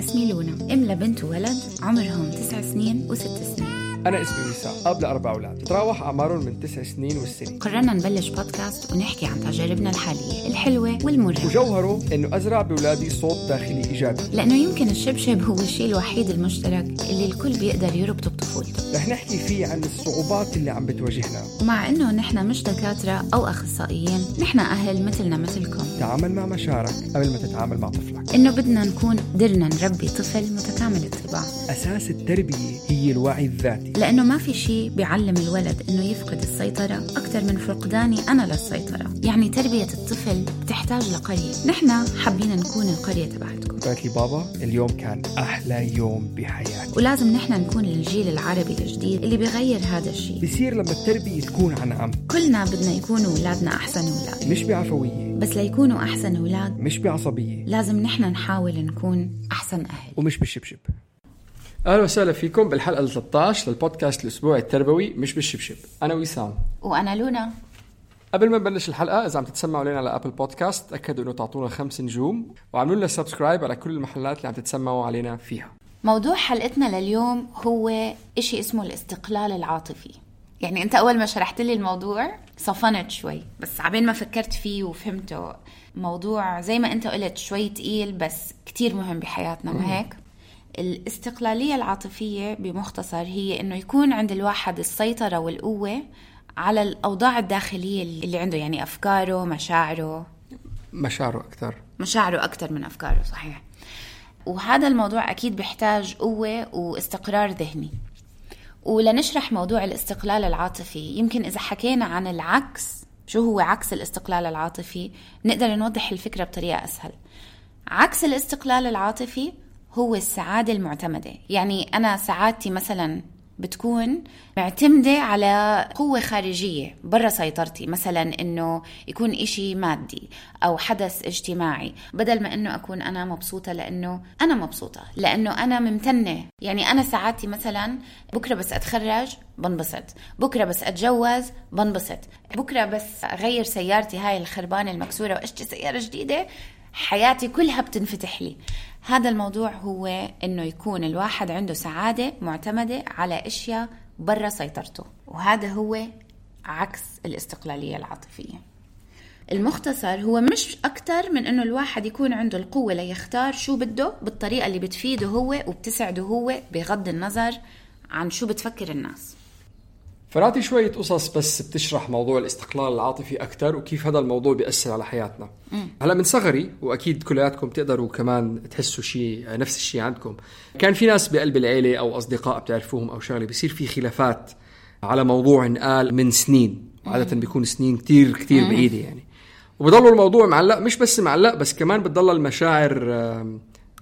اسمي لونا. أم لبنت وولد عمرهم تسع سنين وست سنين. أنا اسمي وسام أب لأربع أولاد تراوح أعمارهم من تسع سنين والسنة قررنا نبلش بودكاست ونحكي عن تجاربنا الحالية الحلوة والمرة وجوهره إنه أزرع بأولادي صوت داخلي إيجابي. لأنه يمكن الشبشب هو الشيء الوحيد المشترك اللي الكل بيقدر يربطه بطفولته. رح نحكي فيه عن الصعوبات اللي عم بتواجهنا. ومع إنه نحن مش دكاترة أو أخصائيين نحن أهل مثلنا مثلكم. تعامل مع مشاعرك قبل ما تتعامل مع طفلك. إنه بدنا نكون قدرنا نربي طفل متكامل الطباع. أساس التربية هي الوعي الذاتي. لأنه ما في شيء بيعلم الولد إنه يفقد السيطرة أكثر من فقداني أنا للسيطرة. يعني تربية الطفل بتحتاج لقرية. نحن حابين نكون القرية تبعتكم. قالت لي بابا اليوم كان أحلى يوم بحياتي. ولازم نحن نكون الجيل العربي الجديد اللي بيغير هذا الشيء بصير لما التربية تكون عن عم. كلنا بدنا يكونوا أولادنا أحسن أولاد. مش بعفوية. بس ليكونوا أحسن أولاد مش بعصبية. لازم نحن نحاول نكون أحسن أهل. ومش بالشبشب. أهلا وسهلا فيكم بالحلقة ال 13 للبودكاست الأسبوعي التربوي مش بالشبشب. أنا وسام وأنا لونا. قبل ما نبلش الحلقة إذا عم تتسمعوا علينا على Apple Podcasts تأكدوا إنه تعطونا خمس نجوم وعملوا لنا subscribe على كل المحلات اللي عم تتسمعوا علينا فيها. موضوع حلقتنا لليوم هو إشي اسمه الاستقلال العاطفي. يعني أنت أول ما شرحت لي الموضوع صفنت شوي بس عبين ما فكرت فيه وفهمته. موضوع زي ما أنت قلت شوي تقيل بس كتير مهم بحياتنا ما هيك؟ الاستقلالية العاطفية بمختصر هي إنه يكون عند الواحد السيطرة والقوة على الأوضاع الداخلية اللي عنده يعني أفكاره مشاعره. مشاعره أكثر. مشاعره أكثر من أفكاره صحيح. وهذا الموضوع أكيد بيحتاج قوة واستقرار ذهني. ولنشرح موضوع الاستقلال العاطفي يمكن إذا حكينا عن العكس شو هو عكس الاستقلال العاطفي نقدر نوضح الفكرة بطريقة أسهل. عكس الاستقلال العاطفي هو السعادة المعتمدة. يعني أنا سعادتي مثلا بتكون معتمدة على قوة خارجية برا سيطرتي. مثلا إنه يكون إشي مادي أو حدث اجتماعي بدل ما إنه أكون أنا مبسوطة لأنه أنا مبسوطة لأنه أنا ممتنة. يعني أنا سعادتي مثلا بكرة بس أتخرج بنبسط بكرة بس أتجوز بنبسط بكرة بس أغير سيارتي هاي الخربانة المكسورة وأشتري سيارة جديدة حياتي كلها بتنفتح لي. هذا الموضوع هو إنه يكون الواحد عنده سعادة معتمدة على أشياء برا سيطرته وهذا هو عكس الاستقلالية العاطفية. المختصر هو مش أكتر من إنه الواحد يكون عنده القوة ليختار شو بده بالطريقة اللي بتفيده هو وبتسعده هو بغض النظر عن شو بتفكر الناس. فنعطي شوية قصص بس بتشرح موضوع الاستقلال العاطفي أكثر وكيف هذا الموضوع بيأثر على حياتنا. هلا من صغري وأكيد كلياتكم تقدروا كمان تحسوا شيء نفس الشيء عندكم. كان في ناس بقلب العيلة أو أصدقاء بتعرفوهم أو شغلة بيصير في خلافات على موضوع انقال من سنين. عادة بيكون سنين كتير كتير بعيدة يعني. وبضل الموضوع معلق مش بس معلق بس كمان بتضل المشاعر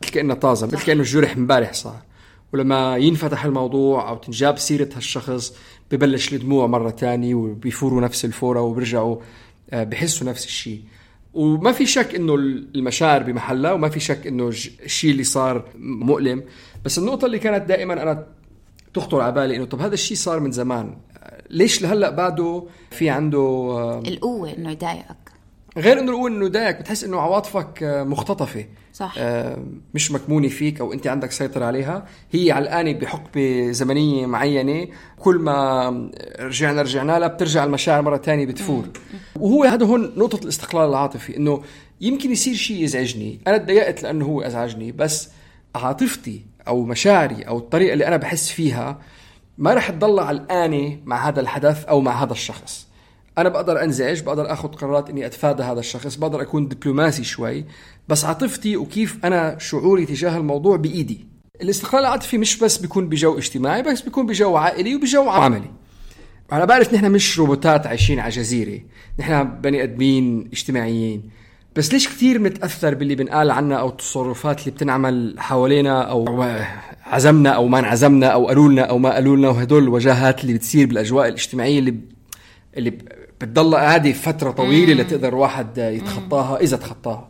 مثل كأنها طازة مثل كأنه الجرح امبارح صار. ولما ينفتح الموضوع أو تنجاب سيرة هالشخص ببلش الدموع مرة تانية وبيفوروا نفس الفورة وبيرجعوا آه، بحسوا نفس الشيء. وما في شك إنه المشاعر بمحلها وما في شك إنه الشيء اللي صار مؤلم. بس النقطة اللي كانت دائما أنا تخطر على بالي إنه طب هذا الشيء صار من زمان. آه، ليش لهلأ بعده في عنده آه، القوة إنه يضايقك؟ غير إنه نقول إنه دايك بتحس إنه عواطفك آه، مختطفة. صح. آه، مش مكمونة فيك أو أنت عندك سيطرة عليها. هي علقانه بحقبة زمنية معينة. كل ما رجعنا رجعنا لها بترجع المشاعر مرة تانية بتفور. وهو هذا هون نقطة الاستقلال العاطفي إنه يمكن يصير شيء يزعجني. أنا تضايقت لأنه هو أزعجني بس عاطفتي أو مشاعري أو الطريقة اللي أنا بحس فيها ما رح تضل علقانه مع هذا الحدث أو مع هذا الشخص. أنا بقدر أنزعج بقدر آخذ قرارات إني أتفادى هذا الشخص بقدر أكون دبلوماسي شوي بس عاطفتي وكيف أنا شعوري تجاه الموضوع بإيدي. الاستقلال العاطفي مش بس بيكون بجو اجتماعي بس بيكون بجو عائلي وبجو عملي. أنا بعرف نحن مش روبوتات عايشين على جزيرة نحن بني آدمين اجتماعيين. بس ليش كثير بنتاثر باللي بنقال عنا أو التصرفات اللي بتنعمل حوالينا أو عزمنا أو ما انعزمنا أو قالوا لنا أو ما قالوا لنا وهدول الوجاهات اللي بتصير بالأجواء الاجتماعية اللي اللي بتضل هذه فترة طويلة لتقدر الواحد يتخطاها إذا تخطاها.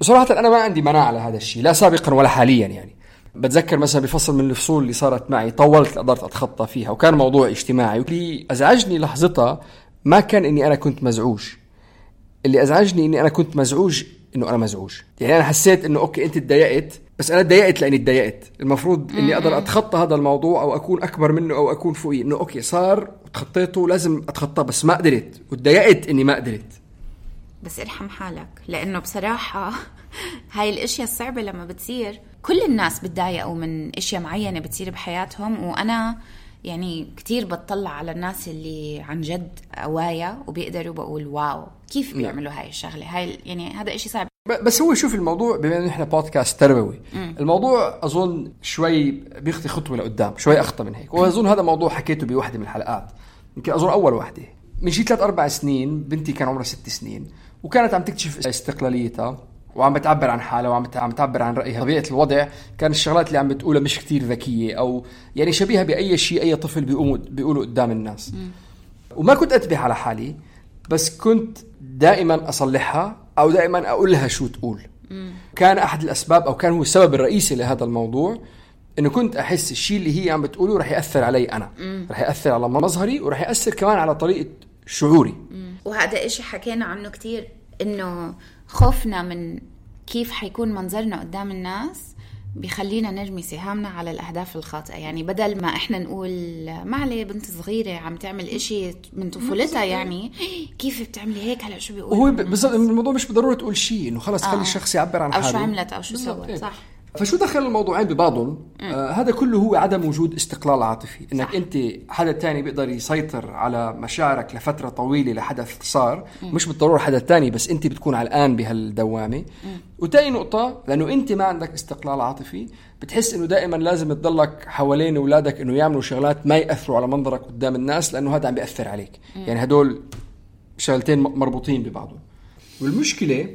بصراحة أنا ما عندي مناعة لهذا الشيء لا سابقا ولا حاليا يعني. بتذكر مثلا بفصل من الفصول اللي صارت معي طولت قدرت أتخطى فيها وكان موضوع اجتماعي. واللي أزعجني لحظتها ما كان إني أنا كنت مزعوج. اللي أزعجني إني أنا كنت مزعوج إنه أنا مزعوج. يعني أنا حسيت إنه okay أنت تضايقت بس أنا تضايقت لأني تضايقت المفروض إني أقدر أتخطى هذا الموضوع أو أكون أكبر منه أو أكون فوقيه إنه okay صار وتخطيته لازم أتخطاه بس ما قدرت. وتضايقت إني ما قدرت. بس ارحم حالك لأنه بصراحة هاي الأشياء الصعبة لما بتصير. كل الناس بتضايقوا من أشياء معينة بتصير بحياتهم وأنا يعني كتير بتطلع على الناس اللي عن جد قوايا وبيقدروا بقول واو كيف نعم. بيعملوا هاي الشغلة؟ هاي يعني هذا إشي صعب. بس هو شوف الموضوع بما إنه إحنا بودكاست تربوي الموضوع أظن شوي بيخطي خطوة لقدام شوي اخطى من هيك. وأظن هذا موضوع حكيته بوحدة من الحلقات. يمكن أظن أول وحدة. من شي ثلاث أربع سنين بنتي كان عمرها ست سنين وكانت عم تكتشف استقلاليتها وعم بتعبر عن حالها وعم عم تعبر عن رأيها. طبيعة الوضع كان الشغلات اللي عم بتقولها مش كتير ذكية أو يعني شبيهة بأي شيء أي طفل بيقوم بيقوله قدام الناس. وما كنت انتبه على حالي بس كنت دائما أصلحها أو دائما أقول لها شو تقول. كان أحد الأسباب أو كان هو السبب الرئيسي لهذا الموضوع إنه كنت أحس الشيء اللي هي عم بتقوله رح يأثر علي أنا. رح يأثر على مظهري ورح يأثر كمان على طريقة شعوري. وهذا إشي حكينا عنه كتير إنه خوفنا من كيف حيكون منظرنا قدام الناس بيخلينا نرمي سهامنا على الأهداف الخاطئة. يعني بدل ما إحنا نقول ما عليه بنت صغيرة عم تعمل إشي من طفولتها يعني كيف بتعملي هيك؟ هلا شو بيقول وهو ب- بالضبط الموضوع مش بالضرورة تقول شيء إنه خلص خلي آه. الشخص يعبر عن أو حاله. شو عملت أو شو سوت إيه. صح. فشو دخل الموضوعين ببعضهم آه هذا كله هو عدم وجود استقلال عاطفي. إنك صح. أنت حدا تاني بيقدر يسيطر على مشاعرك لفترة طويلة لحدث صار. مش بالضرورة حدا تاني بس أنت بتكون علقان بهالدوامة. وتاني نقطة لأنه أنت ما عندك استقلال عاطفي بتحس إنه دائما لازم تضلك حوالين أولادك إنه يعملوا شغلات ما يأثروا على منظرك قدام الناس لأنه هذا عم بيأثر عليك. يعني هدول شغلتين مربوطين ببعضهم. والمشكلة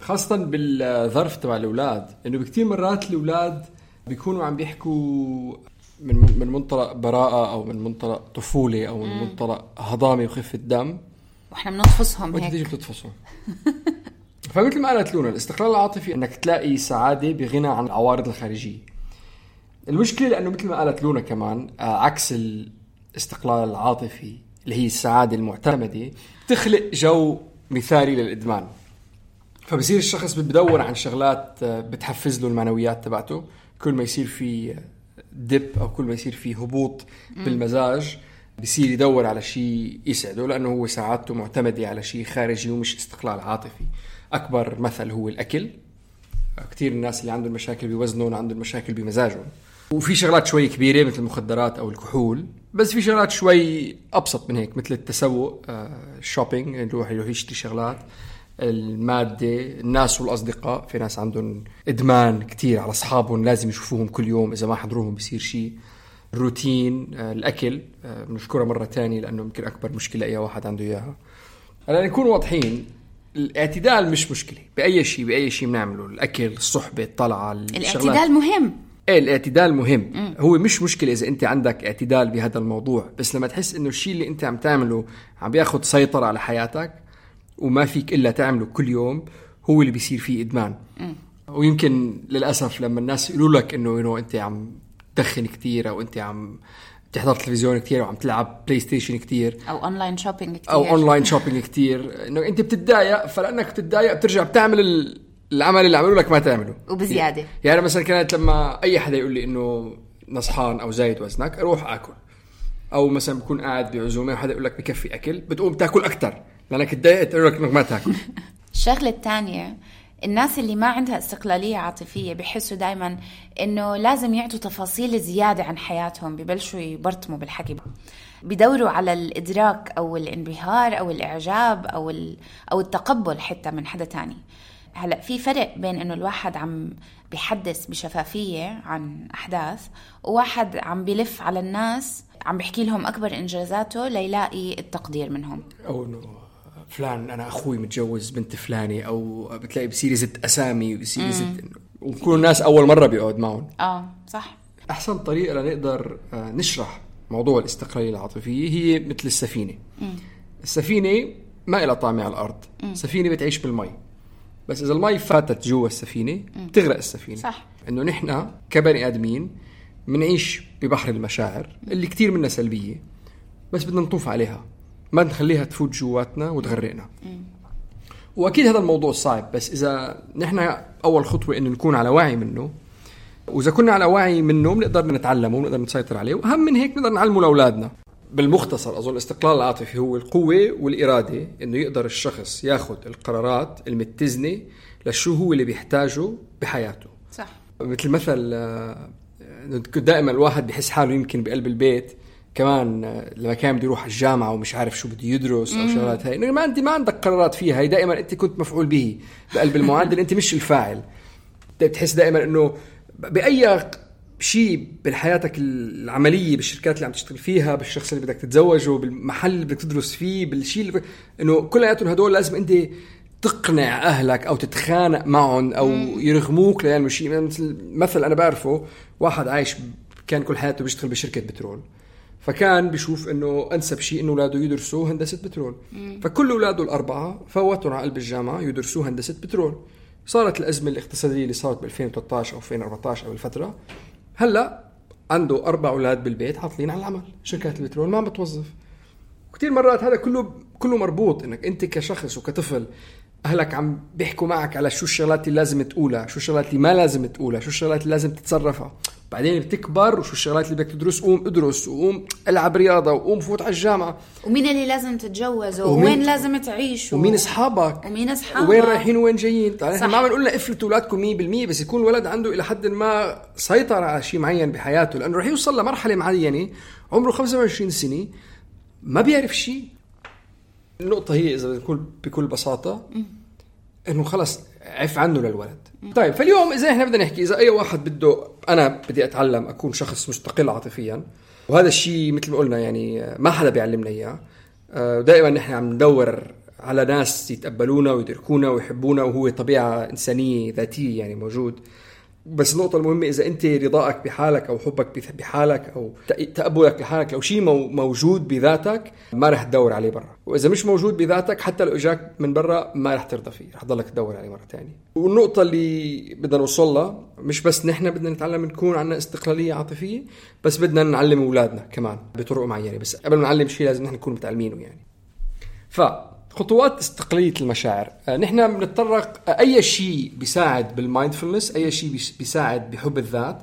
خاصة بالظرف تبع الأولاد. إنه بكتير مرات الأولاد بيكونوا عم بيحكوا من من منطلق براءة أو من منطلق طفولة أو من منطلق هضامة وخفة دم. وإحنا بنطفصهم هيك. بتطفصوا فمثل ما قالت لونا الاستقلال العاطفي إنك تلاقي سعادة بغنى عن العوارض الخارجية. المشكلة لأنه مثل ما قالت لونا كمان آه، عكس الاستقلال العاطفي اللي هي السعادة المعتمدة تخلق جو مثالي للإدمان. فبصير الشخص بدور عن شغلات آه، بتحفز له المعنويات تبعته. كل ما يصير في دب أو كل ما يصير في هبوط بالمزاج بصير يدور على شيء يسعده لأنه هو سعادته معتمدة على شيء خارجي ومش استقلال عاطفي. أكبر مثل هو الأكل. كثير الناس اللي عندهم مشاكل بوزنهم عندهم مشاكل بمزاجهم. وفي شغلات شوي كبيرة مثل المخدرات أو الكحول بس في شغلات شوي أبسط من هيك مثل التسوق آه، الشوبينج يروح يروح يشتري شغلات. المادة الناس والأصدقاء في ناس عندهم إدمان كتير على أصحابهم لازم يشوفوهم كل يوم إذا ما حضروهم بصير شيء الروتين آه، الأكل آه، بنذكرها مرة تانية لأنه يمكن أكبر مشكلة أي واحد عنده إياها. هلا نكون واضحين الاعتدال مش مشكلة بأي شيء بأي شيء بنعمله الأكل الصحبة الطلعة الشغلات. الاعتدال مهم. إيه الاعتدال مهم. هو مش مشكلة إذا أنت عندك اعتدال بهذا الموضوع بس لما تحس إنه الشيء اللي أنت عم تعمله عم بياخذ سيطرة على حياتك وما فيك إلا تعمله كل يوم هو اللي بيصير فيه إدمان. ويمكن للأسف لما الناس يقولوا لك إنه انه أنت عم تدخن كثير أو أنت عم بتحضر تلفزيون كتير وعم تلعب PlayStation كتير أو online shopping كتير. أو online shopping كتير. إنه أنت بتتضايق فلأنك بتتضايق بترجع بتعمل ال- العمل اللي عملوا لك ما تعمله. وبزيادة. يعني مثلا كانت لما أي حدا يقول لي إنه نصحان أو زايد وزنك أروح آكل. أو مثلا بكون قاعد بعزومة وحدا يقول لك بكفي أكل بتقوم تأكل أكثر لأنك تضايقت يقول لك إنك ما تاكل. الشغلة الثانية الناس اللي ما عندها استقلالية عاطفية بحسوا دايما إنه لازم يعطوا تفاصيل زيادة عن حياتهم ببلشوا يبرطموا بالحكي. بدوروا على الإدراك أو الانبهار أو الإعجاب أو ال- أو التقبل حتى من حدا تاني. هلأ في فرق بين إنه الواحد عم بيحدث بشفافية عن أحداث وواحد عم بيلف على الناس عم بيحكي لهم أكبر إنجازاته ليلاقي التقدير منهم. أو إنه فلان أنا أخوي متجوز بنت فلانة أو بتلاقي بصير يزت اسامي يزت وبكونوا الناس أول مرة بيقعد معهم. آه صح. أحسن طريقة لنقدر آه، نشرح موضوع الاستقلاليه العاطفيه هي مثل السفينة. السفينة ما لها طعمه على الأرض. السفينة بتعيش بالمي. بس إذا المي فاتت جوا السفينة بتغرق السفينة. صح. إنه نحن كبني آدمين بنعيش ببحر المشاعر اللي كتير منها سلبية بس بدنا نطوف عليها. ما نخليها تفوت جواتنا وتغرقنا. وأكيد هذا الموضوع صعب بس إذا نحن أول خطوة انه نكون على وعي منه وإذا كنا على وعي منه بنقدر نتعلمه وبنقدر نسيطر عليه وأهم من هيك بنقدر نعلمه لأولادنا. بالمختصر أظن الاستقلال العاطفي هو القوة والإرادة إنه يقدر الشخص ياخذ القرارات المتزنة لشو هو اللي بيحتاجه بحياته. صح. مثل مثل آه، دائما الواحد بحس حاله يمكن بقلب البيت كمان لما كان بده يروح على الجامعة ومش عارف شو بده يدرس أو شغلات هاي. ما انت ما عندك قرارات فيها. هي دائما أنت كنت مفعول به بقلب المعدل. أنت مش الفاعل. بتحس دائما إنه بأي شيء بحياتك العملية بالشركات اللي عم تشتغل فيها بالشخص اللي بدك تتزوجه بالمحل اللي بدك تدرس فيه بالشيء اللي. إنه كلياتهم هدول لازم أنت تقنع أهلك أو تتخانق معهم أو يرغموك ليعملوا شيء مثل مثل أنا بعرفه واحد عايش كان كل حياته بيشتغل بشركة بترول. فكان بيشوف إنه أنسب شيء إنه أولاده يدرسوا هندسة بترول. فكل أولاده الأربعة فوتوا على قلب الجامعة يدرسوا هندسة بترول. صارت الأزمة الاقتصادية اللي صارت ب 2013 أو 2014 أو الفترة. هلأ عنده أربع أولاد بالبيت عاطلين على العمل. شركات البترول ما عم بتوظف. كثير مرات هذا كله كله مربوط إنك أنت كشخص وكطفل أهلك عم بيحكوا معك على شو الشغلات اللي لازم تقولها شو الشغلات اللي ما لازم تقولها شو الشغلات اللي لازم تتصرفها. بعدين بتكبر وشو الشغلات اللي بدك تدرس قوم ادرس وقوم العب رياضة وقوم فوت على الجامعة. ومين اللي لازم تتجوزه ومين- وين لازم تعيش؟ ومين أصحابك؟ ومين أصحابك. وين رايحين وين جايين؟ طيب إحنا. ما عم نقول لها افلتوا اولادكم 100% بس يكون الولد عنده إلى حد ما سيطر على شيء معين بحياته لأنه رح يوصل لمرحلة معينة عمره 25 سنة ما بيعرف شيء. النقطة هي إذا نقول بكل بساطة إنه خلص عف عنه للولد. طيب فاليوم إذا إحنا بدنا نحكي إذا أي واحد بده أنا بدي أتعلم أكون شخص مستقل عاطفيا وهذا الشيء مثل ما قلنا يعني ما حدا بيعلمنا إياه. آه، ودائما نحن عم ندور على ناس يتقبلونا ويدركونا ويحبونا وهو طبيعة إنسانية ذاتية يعني موجود. بس النقطة المهمة إذا أنت رضائك بحالك أو حبك بحالك أو تق- تقبلك بحالك لو شيء مو- موجود بذاتك ما رح تدور عليه برا. وإذا مش موجود بذاتك حتى لو إجاك من برا ما رح ترضى فيه رح تضلك تدور عليه مرة تانية. والنقطة اللي بدنا نوصل لها مش بس نحن بدنا نتعلم نكون عندنا استقلالية عاطفية بس بدنا نعلم أولادنا كمان بطرق معينة. بس قبل ما نعلم شيء لازم نحن نكون متعلمينه يعني. فخطوات استقلالية المشاعر. آه، نحن بنتطرق آه، أي شيء بيساعد بال mindfulness أي شيء بيس- بيساعد بحب الذات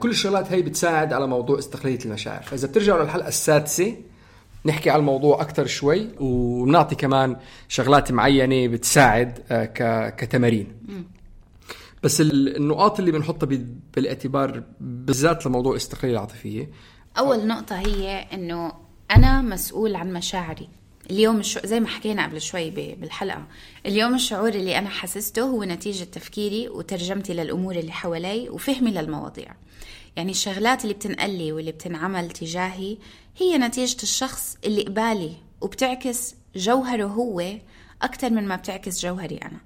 كل الشغلات هي بتساعد على موضوع استقلالية المشاعر. فإذا بترجعوا للحلقة السادسة نحكي على الموضوع أكثر شوي وبنعطي كمان شغلات معينة بتساعد آه، كتمارين. بس ال- النقاط اللي بنحطها بالاعتبار بالذات لموضوع الاستقلالية العاطفية. أول نقطة هي إنه أنا مسؤول عن مشاعري. اليوم الش... زي ما حكينا قبل شوي بالحلقة اليوم الشعور اللي أنا حسسته هو نتيجة تفكيري وترجمتي للأمور اللي حوالي وفهمي للمواضيع. يعني الشغلات اللي بتنقلي واللي بتنعمل تجاهي هي نتيجة الشخص اللي قبالي وبتعكس جوهره هو أكثر من ما بتعكس جوهري أنا.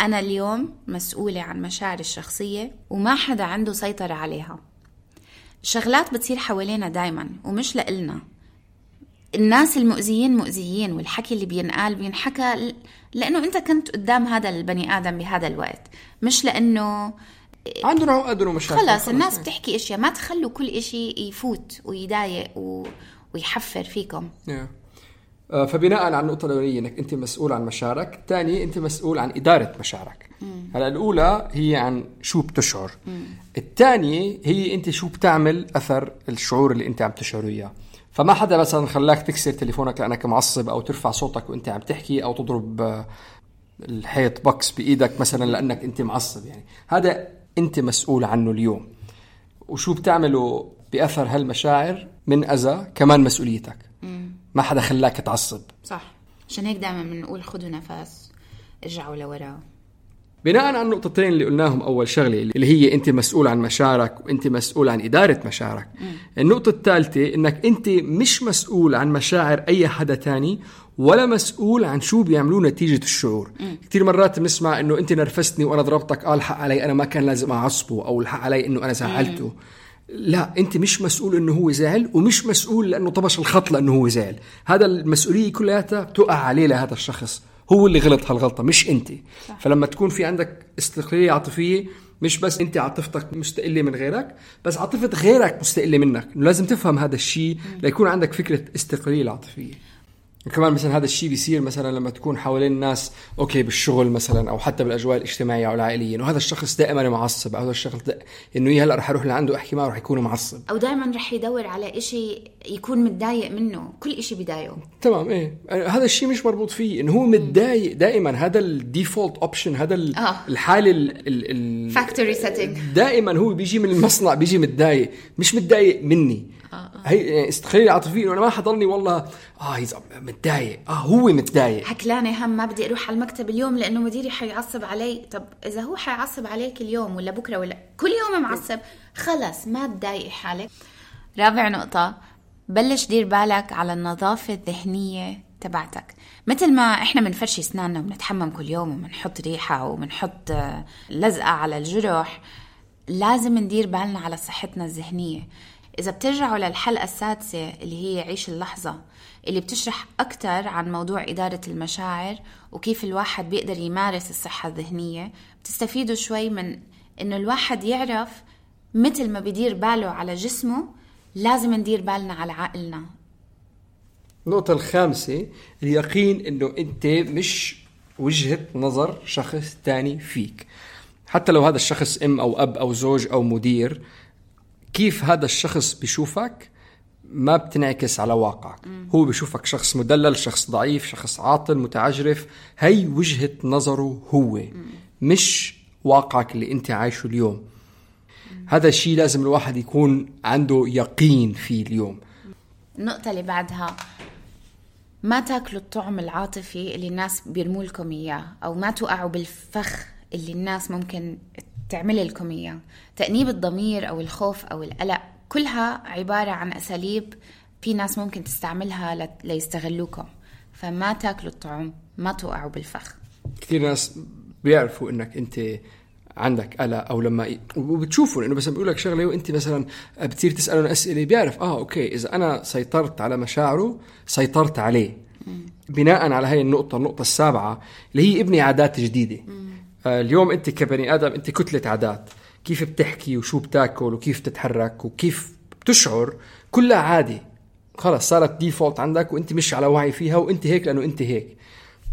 أنا اليوم مسؤولة عن مشاعري الشخصية وما حدا عنده سيطرة عليها. شغلات بتصير حوالينا دايما ومش لإلنا. الناس المؤذيين مؤذيين والحكي اللي بينقال بينحكى ل- لأنه أنت كنت قدام هذا البني آدم بهذا الوقت مش لأنه عندهم عقد ومشاكل خلص الناس بتحكي إشياء ما تخلوا كل إشي يفوت ويضايق و... ويحفر فيكم Yeah. آه، فبناء على النقطة الأولية إنك أنت مسؤول عن مشاعرك، الثاني أنت مسؤول عن إدارة مشاعرك. هلا الأولى هي عن شو بتشعر. الثانية هي أنت شو بتعمل أثر الشعور اللي أنت عم تشعره إياه. فما حدا مثلا خلاك تكسر تليفونك لأنك معصب أو ترفع صوتك وأنت عم تحكي أو تضرب آه، الحيط بوكس بإيدك مثلا لأنك أنت معصب يعني. هذا أنت مسؤول عنه اليوم. وشو بتعمله بأثر هالمشاعر من أذى كمان مسؤوليتك. ما حدا خلاك تعصب. صح عشان هيك دائما بنقول خذوا نفس ارجعوا لورا بناء على النقطتين اللي قلناهم أول شغلة اللي هي أنت مسؤول عن مشاعرك وانت مسؤول عن إدارة مشاعرك النقطة الثالثة إنك أنت مش مسؤول عن مشاعر أي حدا تاني ولا مسؤول عن شو بيعملوه نتيجة الشعور. كثير مرات بنسمع إنه أنت نرفزتني وأنا ضربتك قال الحق علي أنا ما كان لازم أعصبه أو الحق علي إنه أنا زعلته. لا أنت مش مسؤول إنه هو زعل ومش مسؤول لأنه طبش الخط لأنه هو زعل. هذا المسؤولية كلياتها بتقع عليه لهذا الشخص. هو اللي غلط هالغلطة مش أنت. صح. فلما تكون في عندك استقلالية عاطفية مش بس أنت عاطفتك مستقلة من غيرك بس عاطفة غيرك مستقلة منك. لازم تفهم هذا الشيء ليكون عندك فكرة استقلالية العاطفيه وكمان مثلا هذا الشيء بيصير مثلا لما تكون حوالين الناس أوكي بالشغل مثلا أو حتى بالأجواء الاجتماعية أو العائلية إنه هذا الشخص دائما معصب أو هذا الشخص دا إنه هلأ رح أروح لعنده أحكي معه رح يكون معصب. أو دائما رح يدور على إشي يكون متضايق منه كل إشي بضايقه تمام إيه. هذا الشيء مش مربوط فيه إنه هو متضايق دائما هذا ال default option هذا ال- آه. الحالة ال- ال- ال- factory setting دائما هو بيجي من المصنع بيجي متضايق مش متضايق مني. هي يعني استقلاليه العاطفيه انه أنا ما حضرني والله. آه he's متضايق. آه هو متضايق. هكلانة هم ما بدي أروح على المكتب اليوم لأنه مديري حيعصب علي. طب إذا هو حيعصب عليك اليوم ولا بكرة ولا كل يوم معصب. خلص ما تضايقي حالك. رابع نقطة بلش دير بالك على النظافة الذهنية تبعتك. مثل ما إحنا بنفرشي أسناننا وبنتحمم كل يوم وبنحط ريحة وبنحط آه، لزقة على الجرح لازم ندير بالنا على صحتنا الذهنية. إذا بترجعوا للحلقة السادسة اللي هي عيش اللحظة اللي بتشرح أكتر عن موضوع إدارة المشاعر وكيف الواحد بيقدر يمارس الصحة الذهنية بتستفيدوا شوي من إنه الواحد يعرف مثل ما بيدير باله على جسمه لازم ندير بالنا على عقلنا. النقطة الخامسة اليقين إنه أنت مش وجهة نظر شخص تاني فيك. حتى لو هذا الشخص أم أو أب أو زوج أو مدير كيف هذا الشخص بيشوفك ما بتنعكس على واقعك. هو بيشوفك شخص مدلل شخص ضعيف شخص عاطل متعجرف. هي وجهة نظره هو مش واقعك اللي انت عايشه اليوم. هذا الشيء لازم الواحد يكون عنده يقين فيه اليوم. النقطة اللي بعدها ما تاكلوا الطعم العاطفي اللي الناس بيرموا لكم إياه أو ما توقعوا بالفخ اللي الناس ممكن تعمل لكم إياه. تأنيب الضمير أو الخوف أو القلق كلها عبارة عن أساليب في ناس ممكن تستعملها ليستغلوكم. فما تاكلوا الطعم ما توقعوا بالفخ. كثير ناس بيعرفوا إنك أنت عندك قلق أو لما وبتشوفوا لأنه مثلا بيقول لك شغلة وأنت مثلا بتصير تسالهم أسئلة بيعرف آه أوكي إذا أنا سيطرت على مشاعره سيطرت عليه. بناء على هاي النقطة النقطة السابعة اللي هي ابني عادات جديدة. اليوم انت كبني آدم انت كتلة عادات كيف بتحكي وشو بتاكل وكيف تتحرك وكيف بتشعر كلها عادي. خلص صارت ديفولت عندك وانت مش على وعي فيها وانت هيك لأنه انت هيك.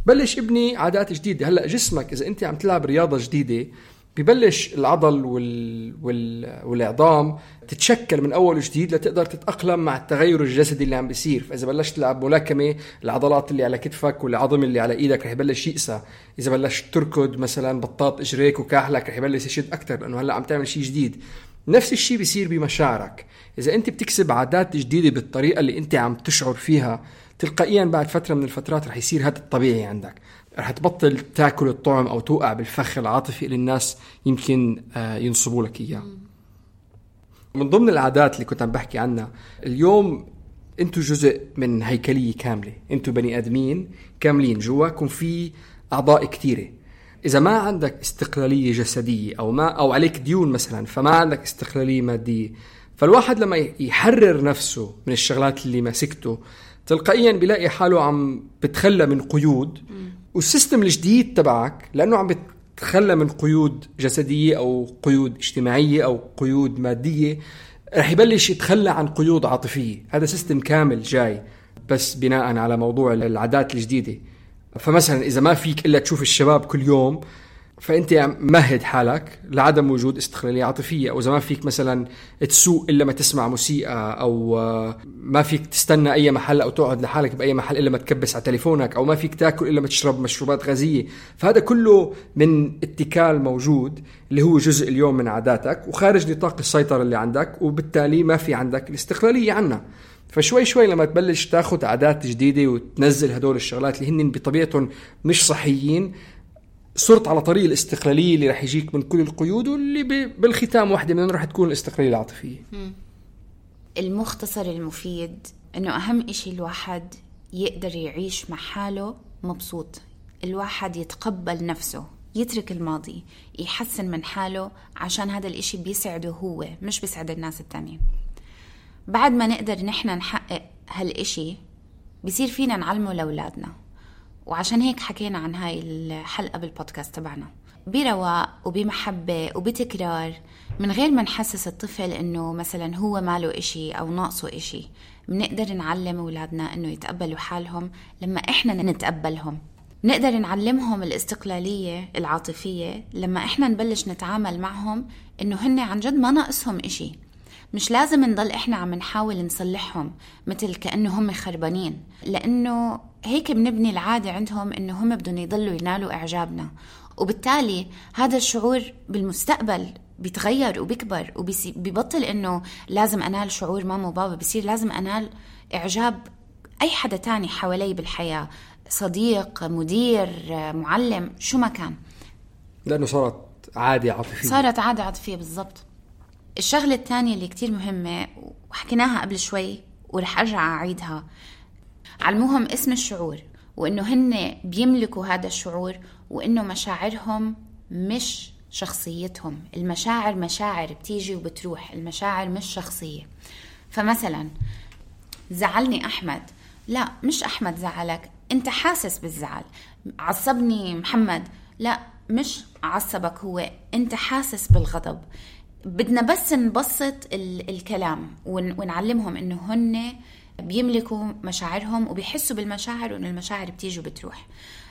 بلش ابني عادات جديدة. هلأ جسمك إذا انت عم تلعب رياضة جديدة ببلش العضل وال... وال... والعظام تتشكل من أول وجديد لتقدر تتأقلم مع التغير الجسدي اللي عم بيصير. فإذا بلشت تلعب ملاكمة العضلات اللي على كتفك والعظم اللي على إيدك رح يبلش يقسى. إذا بلشت تركض مثلا بطاط إجريك وكاحلك رح يبلش يشد أكثر لأنه هلأ عم تعمل شيء جديد. نفس الشيء بيصير بمشاعرك. إذا أنت بتكسب عادات جديدة بالطريقة اللي أنت عم تشعر فيها تلقائيا بعد فترة من الفترات رح يصير هذا الطبيعي عندك. رح تبطل تاكل الطعم أو توقع بالفخ العاطفي اللي الناس يمكن آه، ينصبوا لك إياه. من ضمن العادات اللي كنت عم بحكي عنها اليوم أنتم جزء من هيكلية كاملة. أنتم بني آدمين كاملين جواكم في أعضاء كثيره إذا ما عندك استقلالية جسدية أو ما أو عليك ديون مثلا فما عندك استقلالية مادية. فالواحد لما يحرر نفسه من الشغلات اللي ماسكته تلقائيا بيلاقي حاله عم بتخلى من قيود. وال system الجديد تبعك لأنه عم بت تخلى من قيود جسدية أو قيود اجتماعية أو قيود مادية رح يبلش يتخلى عن قيود عاطفية. هذا system كامل جاي بس بناء على موضوع العادات الجديدة. فمثلا إذا ما فيك إلا تشوف الشباب كل يوم فأنت مهد حالك لعدم وجود استقلالية عاطفية أو إذا ما فيك مثلا تسوق إلا ما تسمع موسيقى أو آه، ما فيك تستنى أي محل أو تقعد لحالك بأي محل إلا ما تكبس على تليفونك أو ما فيك تاكل إلا ما تشرب مشروبات غازية. فهذا كله من اتكال موجود اللي هو جزء اليوم من عاداتك وخارج نطاق السيطرة اللي عندك وبالتالي ما في عندك الاستقلالية عنها فشوي شوي لما تبلش تاخذ عادات جديدة وتنزل هدول الشغلات اللي هن بطبيعتهم مش صحيين صرت على طريق الاستقلالية اللي رح يجيك من كل القيود واللي بالختام واحدة منهم رح تكون الاستقلالية العاطفية. المختصر المفيد إنه أهم إشي الواحد يقدر يعيش مع حاله مبسوط. الواحد يتقبل نفسه يترك الماضي يحسن من حاله عشان هذا الإشي بيسعده هو مش بيسعد الناس التانيين بعد ما نقدر نحن نحقق هالإشي بصير فينا نعلمه لأولادنا. وعشان هيك حكينا عن هاي الحلقة بالبودكاست تبعنا. برواق وبمحبة وبتكرار من غير ما نحسس الطفل إنه مثلا هو ماله إشي أو ناقصه إشي. بنقدر نعلم أولادنا إنه يتقبلوا حالهم لما إحنا نتقبلهم. نقدر نعلمهم الاستقلالية العاطفية لما إحنا نبلش نتعامل معهم إنه هن عن جد ما ناقصهم إشي. مش لازم نضل إحنا عم نحاول نصلحهم مثل كأنه هم خربانين لأنه هيك بنبني العادة عندهم إنه هم بدهم يضلوا ينالوا إعجابنا. وبالتالي هذا الشعور بالمستقبل بيتغير وبيكبر وبيبطل إنه لازم أنال شعور ماما وبابا بصير لازم أنال إعجاب أي حدا تاني حوالي بالحياة صديق مدير معلم شو ما كان. لأنه صارت عادة عاطفية. صارت عادة عاطفية بالضبط. الشغلة الثانية اللي كتير مهمة وحكيناها قبل شوي ورح أرجع أعيدها علموهم اسم الشعور وإنه هن بيملكوا هذا الشعور وإنه مشاعرهم مش شخصيتهم. المشاعر مشاعر بتيجي وبتروح المشاعر مش شخصية. فمثلا زعلني أحمد. لا مش أحمد زعلك أنت حاسس بالزعل. عصبني محمد. لا مش عصبك هو أنت حاسس بالغضب. بدنا بس نبسط الكلام ونعلمهم إنه هن بيملكوا مشاعرهم وبيحسوا بالمشاعر وإنه المشاعر بتيجي وبتروح.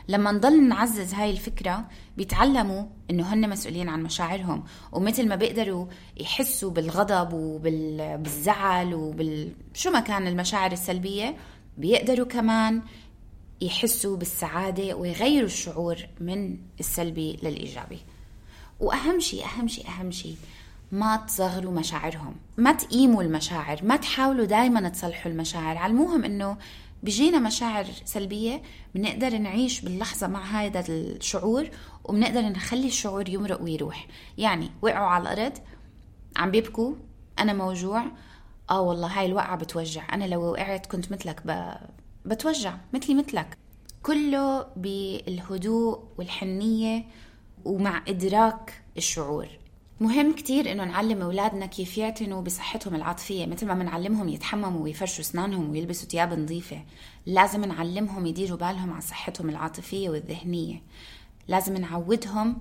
لما نضل نعزز هاي الفكرة بيتعلموا إنه هن مسؤولين عن مشاعرهم. ومثل ما بيقدروا يحسوا بالغضب وبالزعل وبال شو ما كان المشاعر السلبية بيقدروا كمان يحسوا بالسعادة ويغيروا الشعور من السلبي للإيجابي. وأهم شيء أهم شيء أهم شيء ما تصغروا مشاعرهم ما تقيموا المشاعر ما تحاولوا دايما تصلحوا المشاعر. علموهم إنه بيجينا مشاعر سلبية بنقدر نعيش باللحظة مع هذا الشعور وبنقدر نخلي الشعور يمرق ويروح. يعني وقعوا على الأرض عم بيبكوا أنا موجوع آه والله هاي الوقعة بتوجع. أنا لو وقعت كنت مثلك ب... بتوجع مثلي مثلك. كله بالهدوء والحنية ومع إدراك الشعور. مهم كتير إنه نعلم أولادنا كيف يعتنوا بصحتهم العاطفية. مثل ما بنعلمهم يتحمموا ويفرشوا أسنانهم ويلبسوا ثياب نظيفة لازم نعلمهم يديروا بالهم على صحتهم العاطفية والذهنية. لازم نعودهم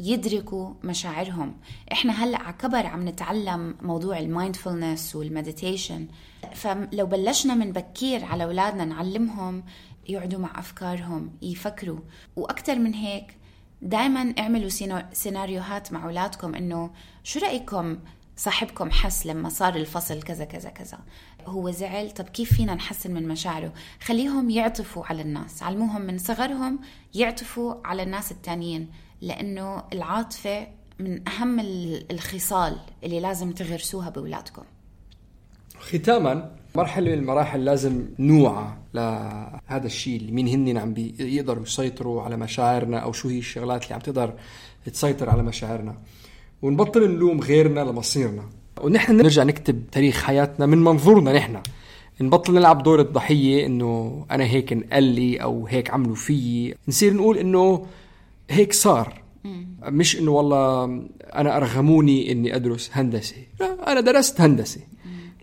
يدركوا مشاعرهم. إحنا هلأ على كبر عم نتعلم موضوع ال mindfulness وال meditation. فلو بلشنا من بكير على أولادنا نعلمهم يقعدوا مع أفكارهم يفكروا. وأكثر من هيك دائما اعملوا سيناريوهات مع أولادكم إنه شو رأيكم صاحبكم حس لما صار الفصل كذا كذا كذا؟ هو زعل طب كيف فينا نحسن من مشاعره؟ خليهم يعطفوا على الناس علموهم من صغرهم يعطفوا على الناس التانيين لأنه العاطفة من أهم الخصال اللي لازم تغرسوها بأولادكم. ختاما مرحلة من المراحل لازم نوعى لهذا الشيء اللي مين هن عم بيقدروا يسيطروا على مشاعرنا أو شو هي الشغلات اللي عم تقدر تسيطر على مشاعرنا. ونبطل نلوم غيرنا لمصيرنا. ونحن نرجع نكتب تاريخ حياتنا من منظورنا نحن. نبطل نلعب دور الضحية إنه أنا هيك انقال لي أو هيك عملوا فيي. نصير نقول إنه هيك صار. مش إنه والله أنا أرغموني إني أدرس هندسة. لا أنا درست هندسة.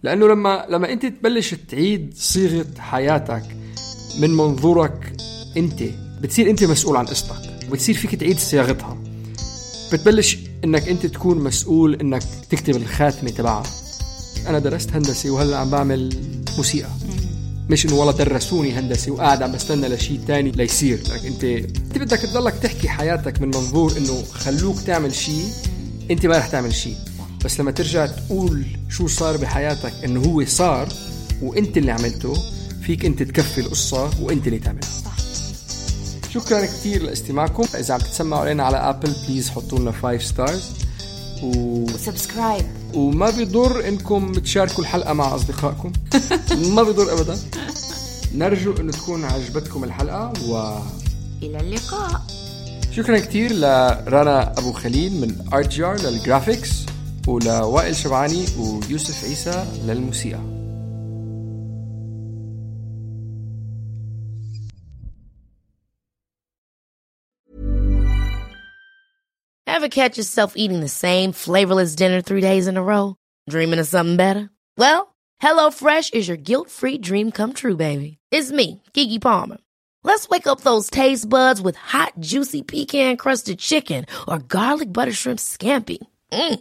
لأنه لما لما أنت تبلش تعيد صيغة حياتك من منظورك أنت بتصير أنت مسؤول عن قصتك وبتصير فيك تعيد صياغتها. بتبلش إنك أنت تكون مسؤول إنك تكتب الخاتمة تبعها. أنا درست هندسة وهلأ عم بعمل موسيقى. مش إنه والله درسوني هندسة وقاعد عم بستنى لشيء تاني ليصير. لك انت أنت بدك تضلك تحكي حياتك من منظور إنه خلوك تعمل شيء أنت ما رح تعمل شيء بس لما ترجع تقول شو صار بحياتك إنه هو صار وإنت اللي عملته فيك إنت تكفي القصة وإنت اللي تعملها. شكرا كثير لاستماعكم. إذا عم تتسمعوا علينا على Apple please حطوا لنا 5 stars و... و subscribe. وما بيضر إنكم تشاركوا الحلقة مع أصدقائكم. ما بيضر ابدا. نرجو إنه تكون عجبتكم الحلقة و إلى اللقاء. شكرا كثير لرنا أبو خليل من Art Jar لل graphics ولوائل شبعاني ويوسف عيسى للموسيقى Ever catch yourself eating the same flavorless dinner three days in a row? Dreaming of something better? Well, HelloFresh is your guilt-free dream come true, baby. It's me, Kiki Palmer. Let's wake up those taste buds with hot, juicy pecan-crusted chicken or garlic butter shrimp scampi. Mm.